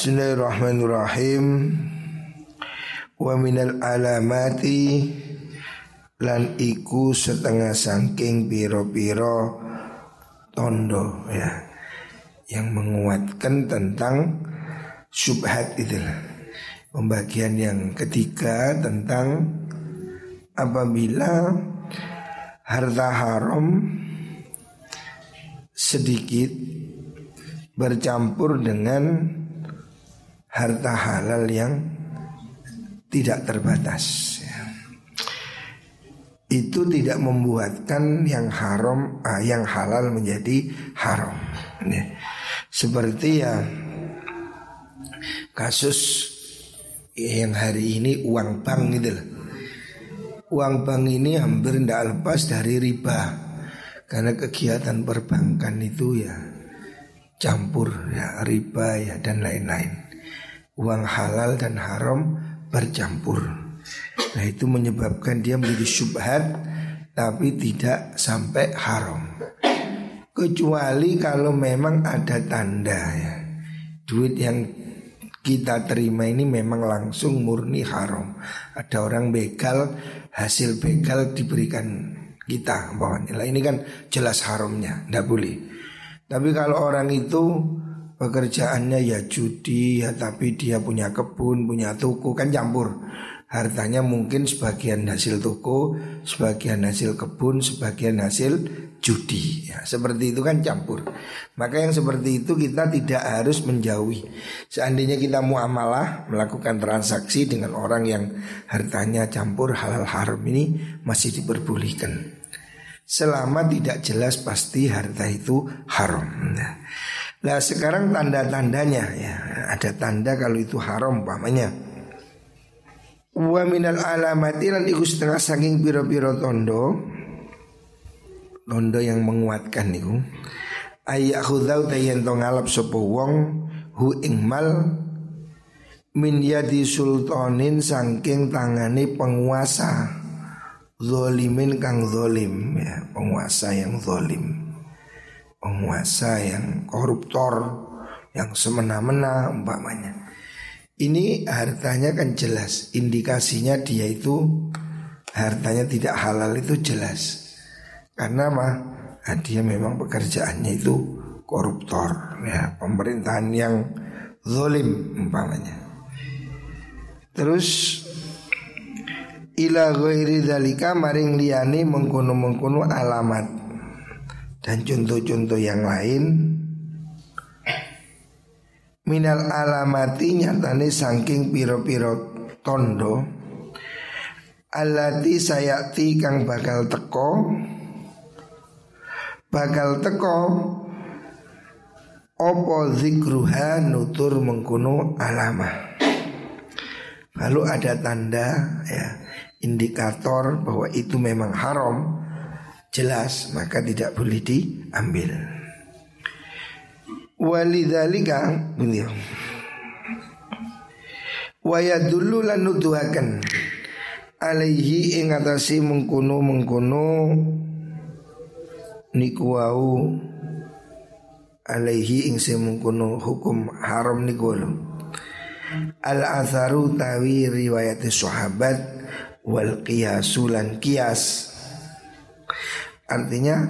Bismillahirrahmanirrahim. Wa minal alamati Lan iku setengah sangking piro-piro Tondo ya Yang menguatkan tentang Subhat itu Pembagian yang ketiga tentang Apabila Harta haram Sedikit Bercampur dengan harta halal yang tidak terbatas. Itu tidak membuatkan yang haram, ah, yang halal menjadi haram. Seperti ya kasus yang hari ini uang bank gitu loh. Uang bank ini hampir tidak lepas dari riba Karena kegiatan perbankan itu ya campur ya riba ya dan lain-lain uang halal dan haram bercampur. Nah itu menyebabkan dia menjadi syubhat tapi tidak sampai haram. Kecuali kalau memang ada tanda ya. Duit yang kita terima ini memang langsung murni haram. Ada orang begal, hasil begal diberikan kita bahwa nilai ini kan jelas haramnya, tidak boleh. Tapi kalau orang itu pekerjaannya ya judi ya tapi dia punya kebun punya toko kan campur. Hartanya mungkin sebagian hasil toko sebagian hasil kebun sebagian hasil judi. Ya seperti itu kan campur. Maka yang seperti itu kita tidak harus menjauhi. Seandainya kita muamalah melakukan transaksi dengan orang yang hartanya campur halal haram ini masih diperbolehkan. Selama tidak jelas pasti harta itu haram. nah, Nah sekarang tanda-tandanya ya. Ada tanda kalau itu haram pamannya Wa minal alamati lan iku setengah saking piro-piro tondo. Tondo yang menguatkan niku. Ayak khudau tayen to ngalap sopo wong Hu ingmal Min yadi sultanin sangking tangani penguasa. Zolimin kang zolim ya Penguasa yang zolim penguasa yang koruptor, yang semena-mena umpamanya. Ini hartanya kan jelas, indikasinya dia itu hartanya tidak halal itu jelas. Karena? Nah, dia memang pekerjaannya itu koruptor, ya pemerintahan yang zolim umpamanya. Terus ila ghairi dalika maring liyane mengkono-mengkono alamat dan contoh-contoh yang lain minal alamati nyatane saking piro-piro tondo alati sayati kang bakal teko bakal teko opo zikruha nutur mengkuno alama lalu ada tanda ya indikator bahwa itu memang haram jelas maka tidak boleh diambil. Walidzalika beliau. Waya dulu lan nuduhaken alaihi ing atasi mengkono mengkono niku wau. Alaihi ing mengkono hukum haram niku al atharu tawi riwayat sahabat. Wal qiyasulan qiyas Artinya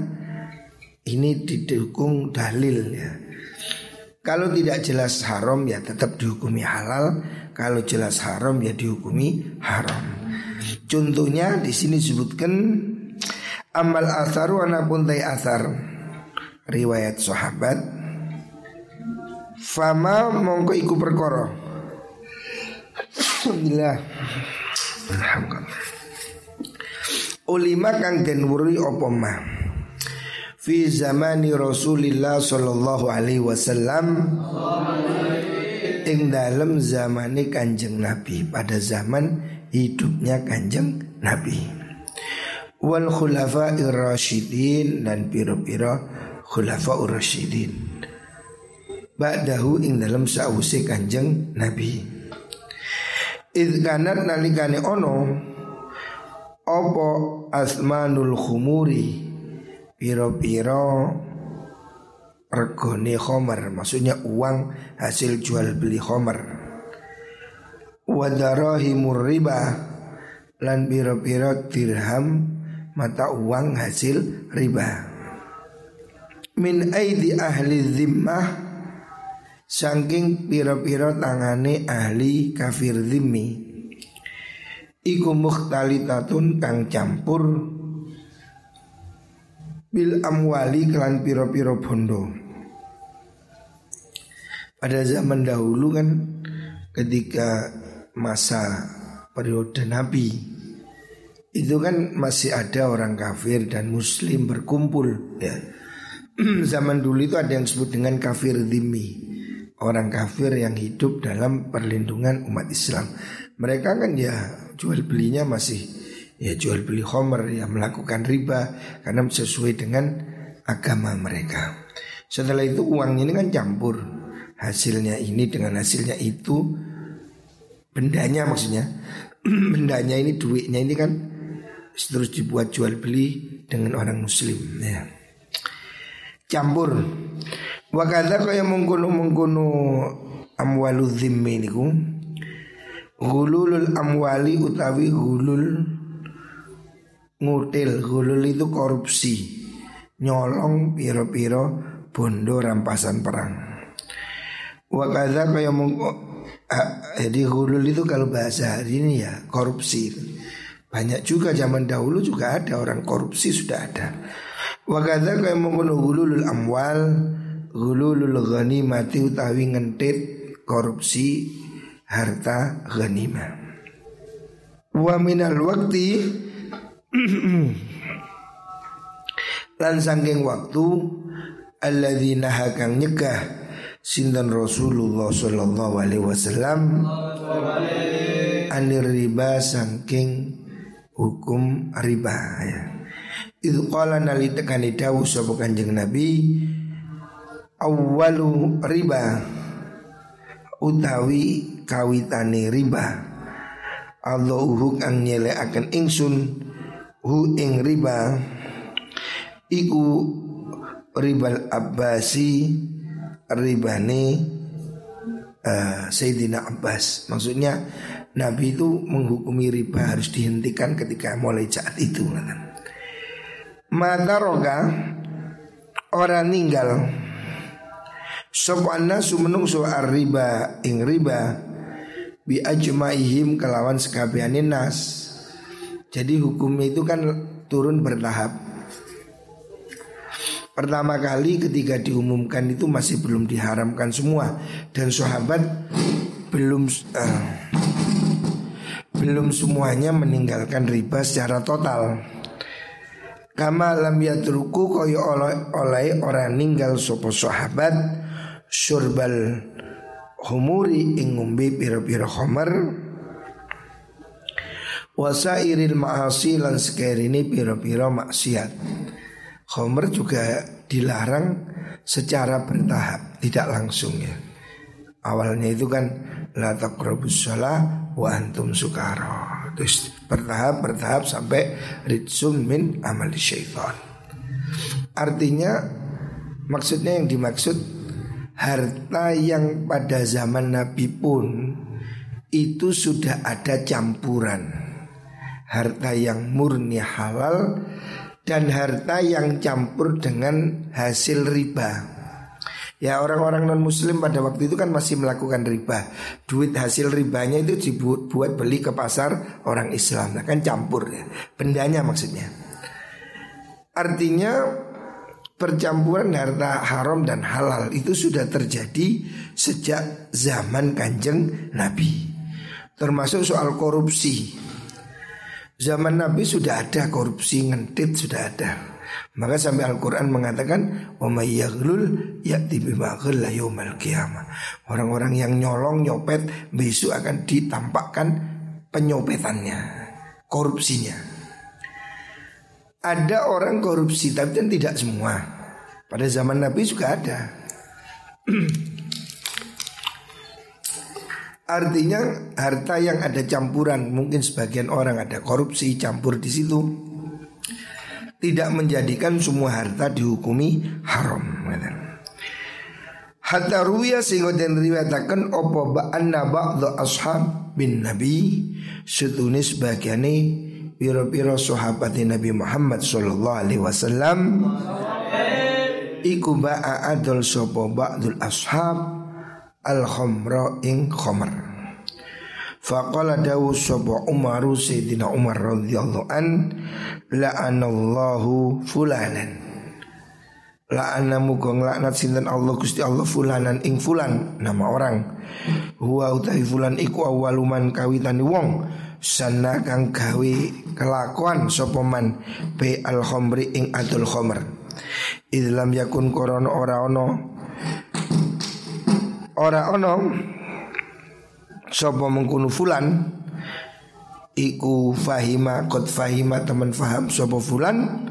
ini didukung dalil ya. Kalau tidak jelas haram ya tetap dihukumi halal, kalau jelas haram ya dihukumi haram. Contohnya di sini disebutkan amal asaru anapun tay asar. Riwayat sahabat fama mongko iku perkara. Alhamdulillah. Alhamdulillah ulima kang den wuri apa mah fi zamani Rasulillah sallallahu alaihi wasallam ing dalam zamani Kanjeng Nabi. Pada zaman hidupnya Kanjeng Nabi. Wal khulafa rasyidin dan piro-piro khulafa rasyidin. Ba'dahu ing dalam sa'usi Kanjeng Nabi. Idh kanat nalikane ono Opo asmanul khumuri? Piro-piro regone khomer maksudnya uang hasil jual beli khomer wadarahimur riba lan biro-biro dirham mata uang hasil riba. Min aidi ahli zimmah saking piro-piro tangane ahli kafir zimmi iku mukhtalitatun kang campur bil amwali kelan piro-piro bondo pada zaman dahulu kan ketika masa periode Nabi itu kan masih ada orang kafir dan muslim berkumpul ya. zaman dulu itu ada yang disebut dengan kafir dhimmi Orang kafir yang hidup dalam perlindungan umat Islam Mereka kan ya jual belinya masih ya jual beli homer ya melakukan riba Karena sesuai dengan agama mereka. Setelah itu uang ini kan campur. Hasilnya ini dengan hasilnya itu bendanya maksudnya bendanya ini duitnya ini kan terus dibuat jual beli dengan orang muslim ya. Campur. Wakada kaya mengkono mengkono amwalu dhimmi niku Gululul amwali utawi gulul ngutil. Gulul itu korupsi. Nyolong piro-piro bondo rampasan perang. Wakadha kayak mau jadi hulul itu kalau bahasa hari ini ya korupsi Banyak juga zaman dahulu juga ada orang korupsi sudah ada. Wakadha kayak mau hulul amwal, hulul mati utawi ngentit korupsi harta ghanimah. Wa minal waktu lan sangking waktu alladzina hakang nyegah sinten Rasulullah sallallahu alaihi wasallam anir riba saking hukum riba ya. Itu qala nali tekani dawuh sapa Kanjeng Nabi awwalu riba utawi kawitane riba. Allahu kang nyelekaken ingsun hu ing riba iku ribal abbasi ribani uh, Sayyidina Abbas. Maksudnya Nabi itu menghukumi riba harus dihentikan ketika mulai saat itu. Mata roga Orang ninggal Sopanna sumenung soal riba ing riba Bi ajmaihim kelawan sekabianin nas. Jadi hukum itu kan turun bertahap. Pertama kali ketika diumumkan itu masih belum diharamkan semua. Dan sahabat belum uh, belum semuanya meninggalkan riba secara total. Kama lam yatruku koyo oleh, oleh orang ninggal sopo sahabat surbal humuri ing ngombe pira-pira khamar wasairil ma'asi lan sekerini pira-pira maksiat. Khomer juga dilarang secara bertahap, tidak langsung ya. Awalnya itu kan la taqrabus shalah wa antum sukara. Terus bertahap bertahap sampai ritsum min amal syaitan. Artinya maksudnya yang dimaksud harta yang pada zaman Nabi pun itu sudah ada campuran. Harta yang murni halal dan harta yang campur dengan hasil riba. Ya orang-orang non muslim pada waktu itu kan masih melakukan riba. Duit hasil ribanya itu dibuat buat beli ke pasar orang Islam. Nah, Kan campur ya. Bendanya maksudnya. Artinya percampuran harta haram dan halal itu sudah terjadi sejak zaman kanjeng Nabi. Termasuk soal korupsi. Zaman Nabi sudah ada korupsi ngentit sudah ada. Maka sampai Al-Quran mengatakan Orang-orang yang nyolong nyopet Besok akan ditampakkan penyopetannya Korupsinya Ada orang korupsi tapi kan tidak semua. Pada zaman Nabi juga ada. Artinya harta yang ada campuran, mungkin sebagian orang ada korupsi campur di situ, tidak menjadikan semua harta dihukumi haram. Hatta ruya sehingga den riwayataken opo ba'anna ba'dha ashab bin nabi? Setunis bagiane piro-piro sahabat Nabi Muhammad sallallahu alaihi wasallam. Iku ba'a adol sapa ba'dul ashab al khamra ing khamr Faqala dawu sapa Umar Sayyidina Umar radhiyallahu an la'anallahu fulanan La'ana muga nglaknat sinten Allah Gusti Allah fulanan ing fulan nama orang. Huwa utahi fulan iku awaluman kawitani wong sana kang gawe kelakuan sapa man be al khamri ing adul khamr. Idlam yakun korona ora ono ora ono sapa mengkunu fulan iku fahima kot fahima teman faham sapa fulan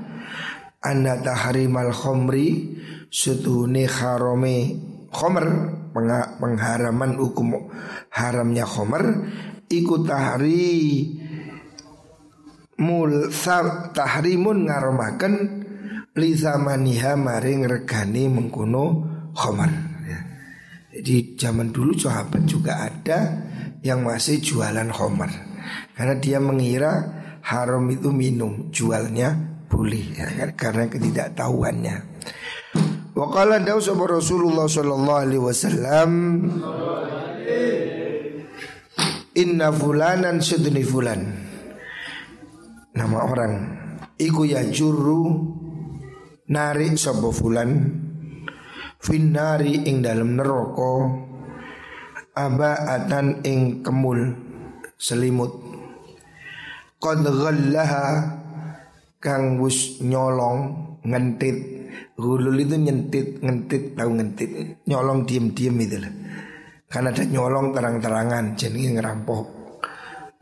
anna tahrimal khomri setune harome khomer pengharaman hukum haramnya khomer iku tahri mul tahrimun ngaromaken li zamaniha maring regani mengkono khomer ya. Jadi zaman dulu sahabat juga ada yang masih jualan khomer Karena dia mengira haram itu minum Jualnya boleh ya, kan? karena ketidaktahuannya. Wakala dawu Rasulullah sallallahu alaihi wasallam Inna fulanan sudni fulan Nama orang Iku ya juru Nari sapa fulan Finnari ing dalam neraka Abaatan ing kemul Selimut Qad ghallaha kang wis nyolong ngentit. Gulul itu nyentit, ngentit, tahu ngentit. Nyolong diem-diem itu lah. Kan ada nyolong terang-terangan Jadi ngerampok.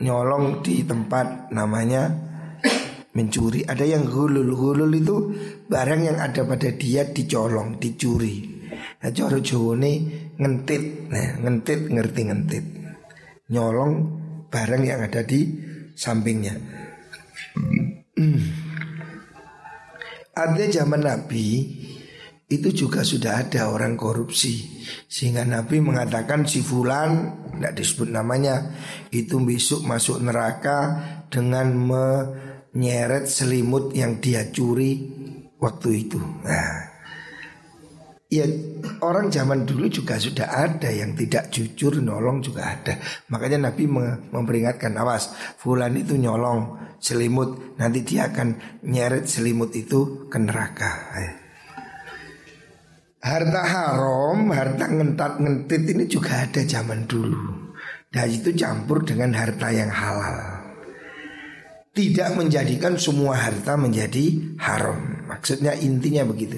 Nyolong di tempat namanya Mencuri. Ada yang gulul Gulul itu barang yang ada pada dia dicolong, dicuri. Nah coro ini ngentit. Nah, Ngentit ngerti ngentit. Nyolong barang yang ada di sampingnya. Hmm. Ada zaman Nabi itu juga sudah ada orang korupsi sehingga Nabi mengatakan si fulan tidak disebut namanya itu besok masuk neraka dengan menyeret selimut yang dia curi waktu itu. Nah, Ya orang zaman dulu juga sudah ada yang tidak jujur nolong juga ada. Makanya Nabi memperingatkan awas, fulan itu nyolong selimut, nanti dia akan nyeret selimut itu ke neraka. Eh. Harta haram, harta ngentat ngentit ini juga ada zaman dulu. Dan itu campur dengan harta yang halal tidak menjadikan semua harta menjadi haram. Maksudnya intinya begitu.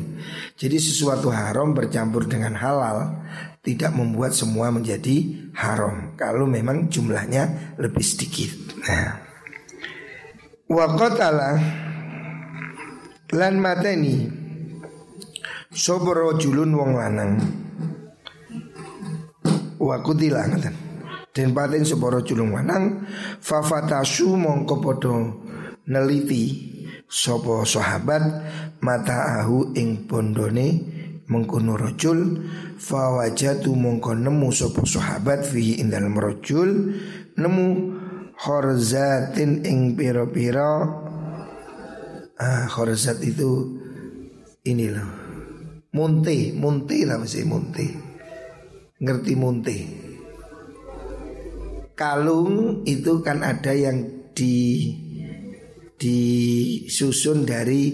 Jadi sesuatu haram bercampur dengan halal tidak membuat semua menjadi haram kalau memang jumlahnya lebih sedikit. Nah. Wa qatala lan mateni sobro julun wong lanang. Wa kutila ngaten. Den paten seporo julung wanang Fafatasu mongko podo neliti Sopo sahabat mata ahu ing bondone mengkono rojul fawajatu mongko nemu sopo sahabat fi ing dalam rojul nemu khorzatin ing piro-piro ah khorzat itu ini loh. Munte munte lah masih munte ngerti munte kalung itu kan ada yang di disusun dari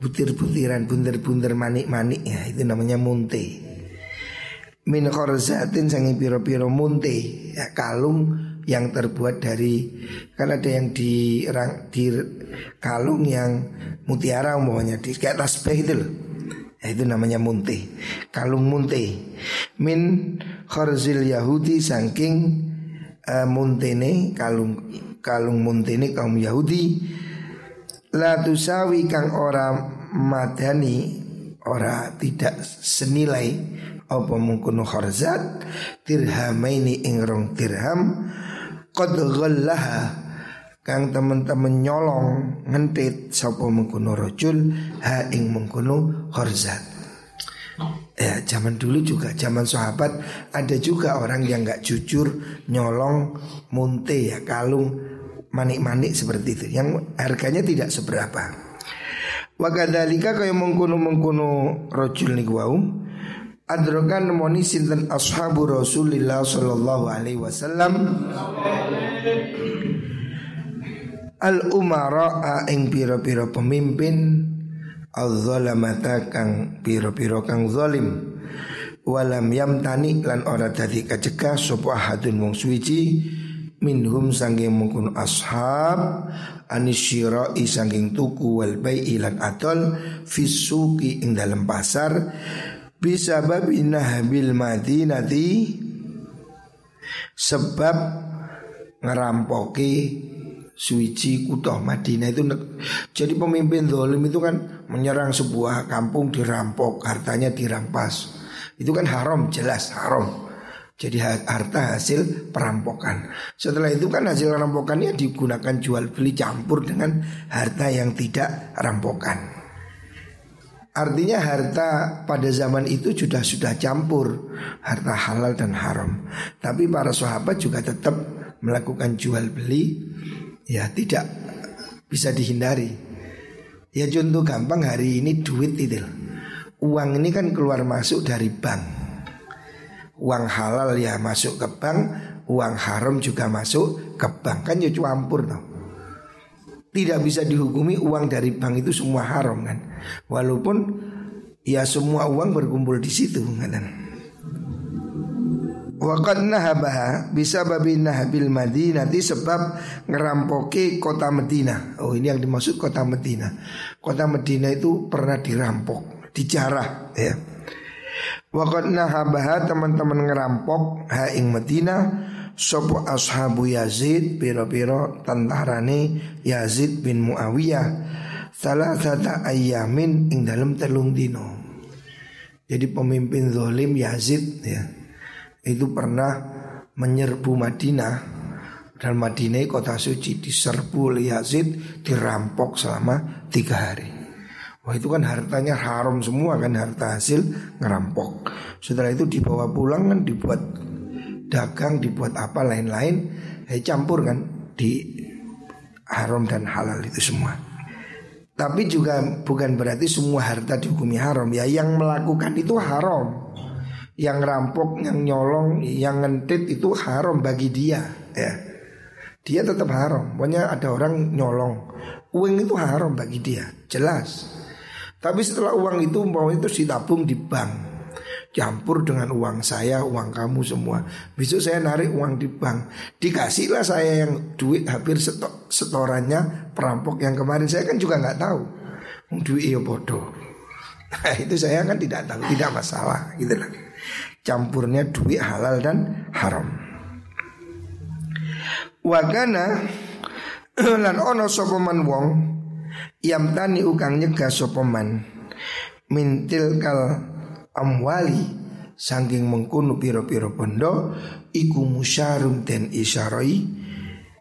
butir-butiran bunter-bunter manik-manik ya. Itu namanya munte. Min khorzatin sangi piro-piro munte. Ya kalung yang terbuat dari kan ada yang di, di kalung yang mutiara umpamanya di kayak tasbih itu loh. Ya, itu namanya munte. Kalung munte. Min khorzil yahudi saking uh, muntene kalung kalung muntene kaum Yahudi. La tusawi kang ora madani ora tidak senilai apa mungkunu kharzat dirhamaini ing rong dirham qad ghallaha kang teman-teman nyolong ngentit sapa mengkono rojul ha ing mengkono kharzat. Ya zaman dulu juga zaman sahabat ada juga orang yang nggak jujur nyolong munte ya kalung manik-manik seperti itu. Yang harganya tidak seberapa. Wakadalika kaya mengkuno mengkuno rojul niku wau adrokan nemoni sinten ashabu Rasulillah sallallahu alaihi wasallam? Al umara ing pira-pira pemimpin Az-zalamata kang piro-piro kang zalim. Walam yamtani lan ora dadi kacegah sapa ahadun wong suci minhum sanging mungkun ashab anisyira'i sanging tuku wal bai'i lan atol fisuki ing dalam pasar bisa babi nahabil madinati sebab ngerampoki suici kutoh Madinah itu jadi pemimpin dolim itu kan menyerang sebuah kampung dirampok hartanya dirampas. Itu kan haram jelas haram jadi harta hasil perampokan setelah itu kan hasil rampokannya digunakan jual beli campur dengan harta yang tidak rampokan Artinya harta pada zaman itu sudah sudah campur harta halal dan haram. Tapi para sahabat juga tetap melakukan jual beli ya tidak bisa dihindari. Ya contoh gampang hari ini duit itu. Uang ini kan keluar masuk dari bank. Uang halal ya masuk ke bank, uang haram juga masuk ke bank. Kan ya campur toh. Tidak bisa dihukumi uang dari bank itu semua haram kan. Walaupun ya semua uang berkumpul di situ kan. Waqad nahabaha bisa babi nahabil Madinati sebab ngerampoki kota Medina. Oh ini yang dimaksud kota Medina. Kota Medina itu pernah dirampok, dijarah ya. Waqad nahabaha teman-teman ngerampok ha ing Medina sopo ashabu Yazid piro-piro tentarane Yazid bin Muawiyah salah satu ayamin ing dalam telung dino. Jadi pemimpin zolim Yazid ya itu pernah menyerbu Madinah dan Madinah kota suci diserbu oleh Yazid dirampok selama tiga hari. Wah itu kan hartanya haram semua kan harta hasil ngerampok. Setelah itu dibawa pulang kan dibuat dagang, dibuat apa lain-lain, eh, campur kan di haram dan halal itu semua. Tapi juga bukan berarti semua harta dihukumi haram ya. Yang melakukan itu haram yang rampok, yang nyolong, yang ngentit itu haram bagi dia ya. Dia tetap haram. Pokoknya ada orang nyolong. Uang itu haram bagi dia, jelas. Tapi setelah uang itu mau itu ditabung di bank. Campur dengan uang saya, uang kamu semua. Besok saya narik uang di bank. Dikasihlah saya yang duit hampir setor, setorannya perampok yang kemarin saya kan juga nggak tahu. Duit iya bodoh. Nah, itu saya kan tidak tahu, tidak masalah gitu lah campurnya duit halal dan haram. Wagana lan ono sopoman wong yam tani ukang nyegah sopoman mintil kal amwali sangking mengkunu piro-piro pondo iku musyarum den isyarai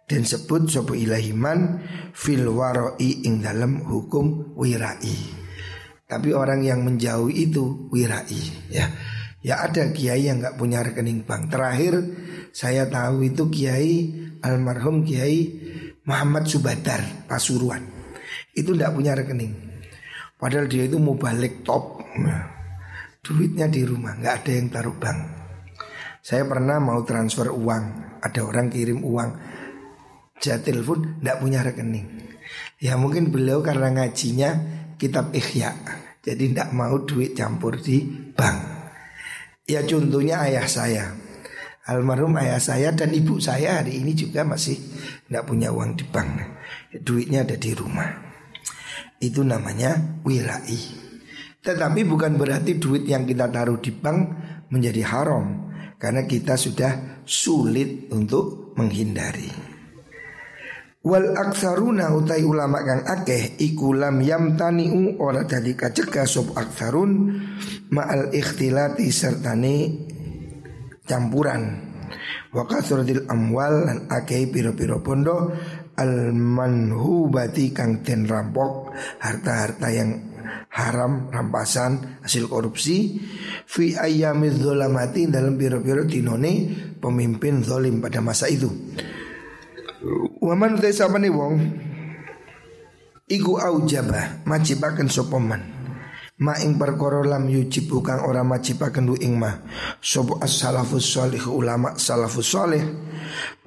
dan sebut sopo ilahiman fil waroi ing dalam hukum wirai. Tapi orang yang menjauhi itu wirai ya. Ya ada kiai yang nggak punya rekening bank. Terakhir saya tahu itu kiai almarhum kiai Muhammad Subadar Pasuruan. Itu nggak punya rekening. Padahal dia itu mau balik top. Nah, duitnya di rumah, nggak ada yang taruh bank. Saya pernah mau transfer uang, ada orang kirim uang, saya telepon nggak punya rekening. Ya mungkin beliau karena ngajinya kitab ikhya, jadi tidak mau duit campur di bank. Ya contohnya ayah saya Almarhum ayah saya dan ibu saya hari ini juga masih nggak punya uang di bank Duitnya ada di rumah Itu namanya wirai Tetapi bukan berarti duit yang kita taruh di bank menjadi haram. Karena kita sudah sulit untuk menghindari. Wal aksaruna utai ulama kang akeh iku lam yamtani'u ora dadi kacegah sop aksarun ma'al ikhtilati sertane campuran. Wa amwal lan akeh piro-piro pondo al manhubati kang den rampok harta-harta yang haram rampasan hasil korupsi fi ayyamiz mati dalam biro-biro dinone pemimpin zalim pada masa itu. Waman te nih wong iku aujaba majibaken sapa man ma ing perkara lam yujib kang ora majibaken du ing ma sapa as-salafus salih ulama salafus salih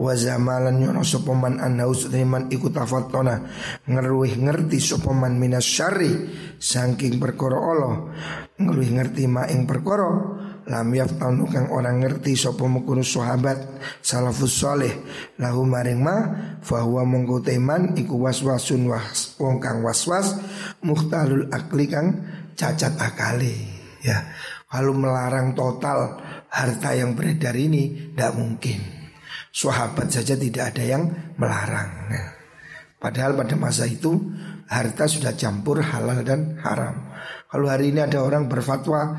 wa zamalan yono sapa man anau man iku tafattona ngeruih ngerti sapa man minas syari saking perkara Allah. Ngeruih ngerti ma ing perkara lam yaftanu kang orang ngerti sapa mukunu sahabat salafus salih lahu maring ma fa huwa mongko teman iku waswasun was wong kang waswas muhtalul akli kang cacat akali ya. Kalau melarang total harta yang beredar ini tidak mungkin. Sahabat saja tidak ada yang melarang ya. padahal pada masa itu harta sudah campur halal dan haram. Kalau hari ini ada orang berfatwa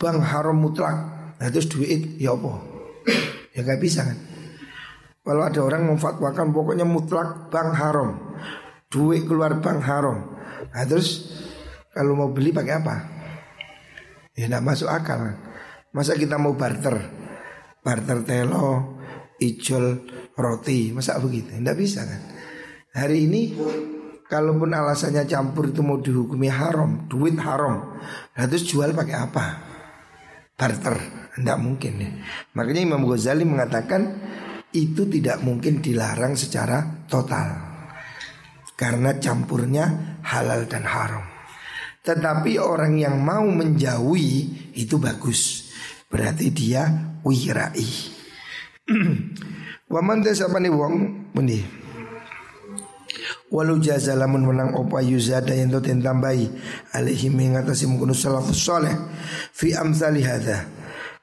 bang haram mutlak. Nah terus duit ya apa? Ya gak bisa kan? Kalau ada orang memfatwakan pokoknya mutlak bang haram duit keluar bank haram. Nah terus kalau mau beli pakai apa? Ya tidak masuk akal. Masa kita mau barter? Barter telo, ijol, roti, masa begitu? Tidak bisa kan? Hari ini kalaupun alasannya campur itu mau dihukumi haram, duit haram. Terus jual pakai apa? Barter, tidak mungkin ya. Makanya Imam Ghazali mengatakan itu tidak mungkin dilarang secara total. Karena campurnya halal dan haram. Tetapi orang yang mau menjauhi itu bagus. Berarti dia wirai. Waman apa nih wong? Muni. Walau jaza lamun menang opa yuzada yang to tambahi. Alaihi mengatasi mengkuno salafus soleh fi amsali hadha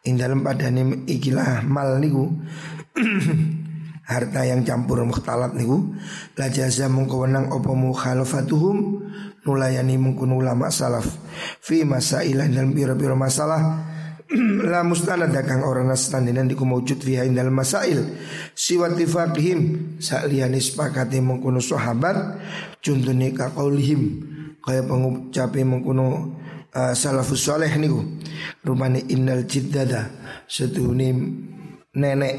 ing dalam padane ikilah mal niku. Harta yang campur mukhtalat niku. La jaza mengko wenang apa mukhalafatuhum nulayani mengkuno ulama salaf. Fi masailah dalam biro-biro masalah. La mustanad kang orang nastandinan diku mawujud fiha dalam masail. Siwa tifaqihim sakliyane sepakati mengkuno sahabat. Contohnya ka qaulihim kaya pengucape mengkuno uh, salafus saleh niku. Rupane innal jiddada. Setune nenek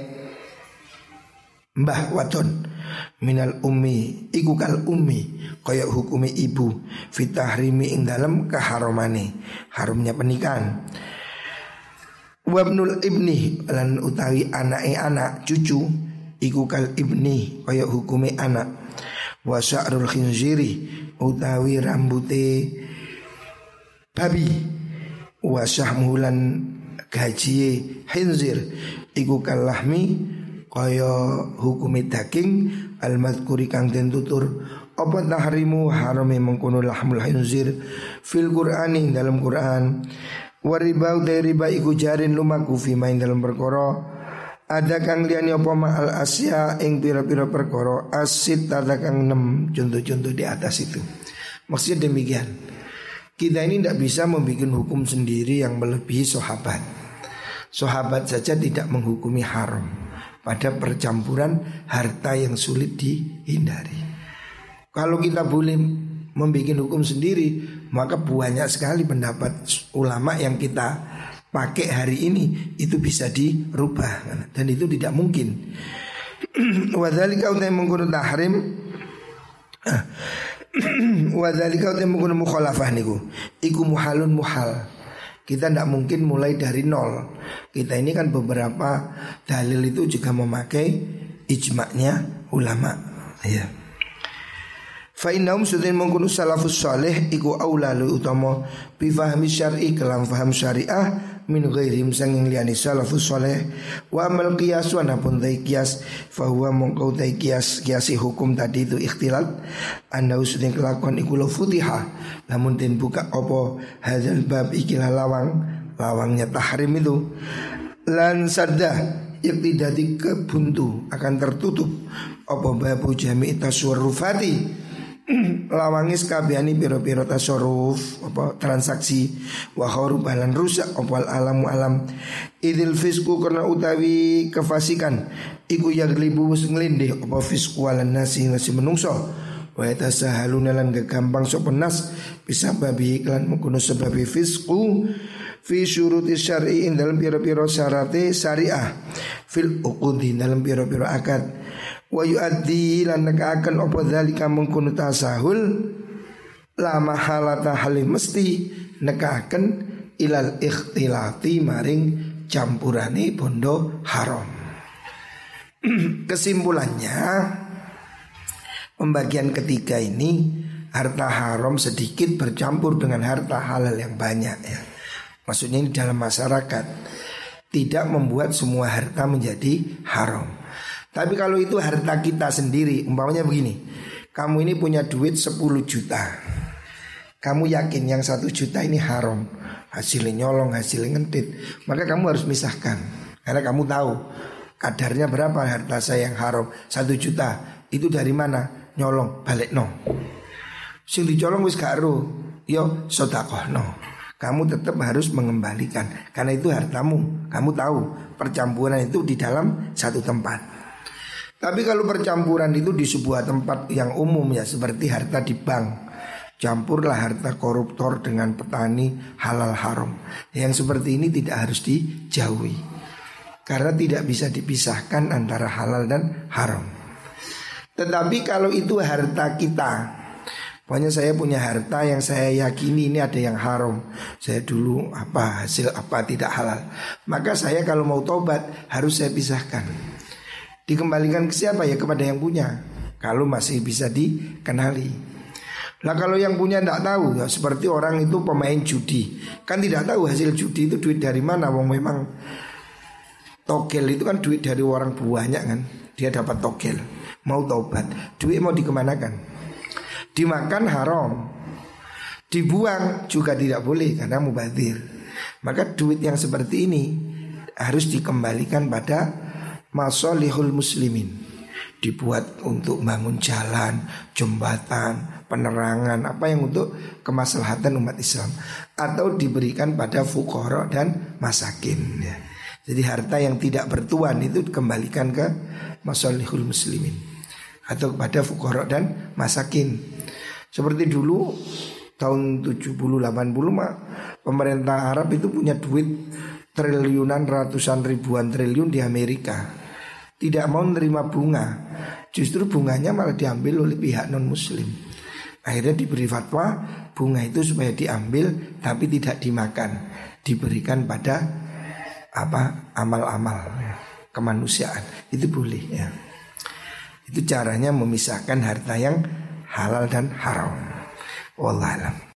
mbah wadon minal ummi iku kal ummi kaya hukumi ibu fitahrimi ing dalam keharomane harumnya pernikahan. Wabnul ibni lan utawi anake anak cucu iku kal ibni kaya hukumi anak. Wa sya'rul khinziri utawi rambute babi. Wa syahmulan gaji khinzir iku kalahmi kaya hukumi daging al madkuri kang den tutur apa tahrimu harame mengkono lahmul khinzir fil qur'ani dalam Quran. Waribau dari riba iku jarin lumaku fi main dalam perkara. Ada kang liani apa ma al asya ing pira-pira perkara. Asit ada kang enam contoh-contoh di atas itu. Maksudnya demikian. Kita ini tidak bisa membuat hukum sendiri yang melebihi sahabat. Sahabat saja tidak menghukumi haram pada percampuran harta yang sulit dihindari. Kalau kita boleh membuat hukum sendiri, maka banyak sekali pendapat ulama yang kita pakai hari ini itu bisa dirubah dan itu tidak mungkin. Wadhalika utai mengkuno tahrim. Wadhalika utai mengkuno mukhalafah niku. Iku muhalun muhal Kita tidak mungkin mulai dari nol. Kita ini kan beberapa dalil itu juga memakai ijma'nya ulama. Ya Fa innahum sudin mengkunu salafus salih iku aula lu utama bi fahmi syar'i kelam faham syariah min ghairihim sanging liyani salafus salih wa amal qiyas wa napun dai qiyas. Fa huwa mongkau dai qiyas qiyasi hukum tadi itu ikhtilat. Anda usudin kelakuan iku lo futiha. Namun den buka opo hadzal bab ikilah lawang lawangnya tahrim itu. Lan sadda tidak dikebuntu akan tertutup. Apa babu jami taswarrufati lawangis kabiani biro-biro tasarruf apa transaksi. Wa balan rusak opal alamu alam. Idil fisku karena utawi kefasikan. Iku yang libu nglindih apa fisku alan nasi nasi menungso. Wa yatasahaluna lan gampang sopenas bisa babi iklan mengkono sebab fisku. Fi syuruti syar'i dalam piro-piro syarate syariah. Fil uqudi dalam piro-piro akad wa yuaddi lan nekaken apa dzalika mengkono tasahul la mahalata halim mesti nekaken ilal ikhtilati maring campurane bondo haram kesimpulannya Pembagian ketiga ini harta haram sedikit bercampur dengan harta halal yang banyak ya. Maksudnya ini dalam masyarakat tidak membuat semua harta menjadi haram. Tapi kalau itu harta kita sendiri, umpamanya begini, kamu ini punya duit 10 juta. Kamu yakin yang satu juta ini haram, hasilnya nyolong, hasilnya ngentit, maka kamu harus misahkan. Karena kamu tahu kadarnya berapa harta saya yang haram, satu juta. Itu dari mana? nyolong balik no sing dicolong wis gak yo sodakoh no kamu tetap harus mengembalikan. Karena itu hartamu. Kamu tahu percampuran itu di dalam satu tempat tapi kalau percampuran itu di sebuah tempat yang umum ya seperti harta di bank Campurlah harta koruptor dengan petani halal haram. Yang seperti ini tidak harus dijauhi Karena tidak bisa dipisahkan antara halal dan haram. Tetapi kalau itu harta kita Pokoknya saya punya harta yang saya yakini ini ada yang haram. Saya dulu apa hasil apa tidak halal. Maka saya kalau mau tobat harus saya pisahkan Dikembalikan ke siapa? Ya kepada yang punya. Kalau masih bisa dikenali. Nah kalau yang punya tidak tahu ya Seperti orang itu pemain judi. Kan tidak tahu hasil judi itu duit dari mana. Wong memang Togel itu kan duit dari orang banyak kan. Dia dapat togel Mau taubat. Duit mau dikemanakan? Dimakan haram. Dibuang juga tidak boleh Karena mubazir Maka duit yang seperti ini Harus dikembalikan pada Masolihul muslimin Dibuat untuk bangun jalan Jembatan Penerangan Apa yang untuk kemaslahatan umat Islam Atau diberikan pada fukoro dan masakin ya. Jadi harta yang tidak bertuan itu dikembalikan ke masalihul muslimin atau kepada fukara dan masakin. Seperti dulu tahun 70 80 mah pemerintah Arab itu punya duit triliunan ratusan ribuan triliun di Amerika. Tidak mau menerima bunga. Justru bunganya malah diambil oleh pihak non muslim. Akhirnya diberi fatwa bunga itu supaya diambil tapi tidak dimakan, diberikan pada apa amal-amal ya, kemanusiaan itu boleh ya. Itu caranya memisahkan harta yang halal dan haram. Wallahualam.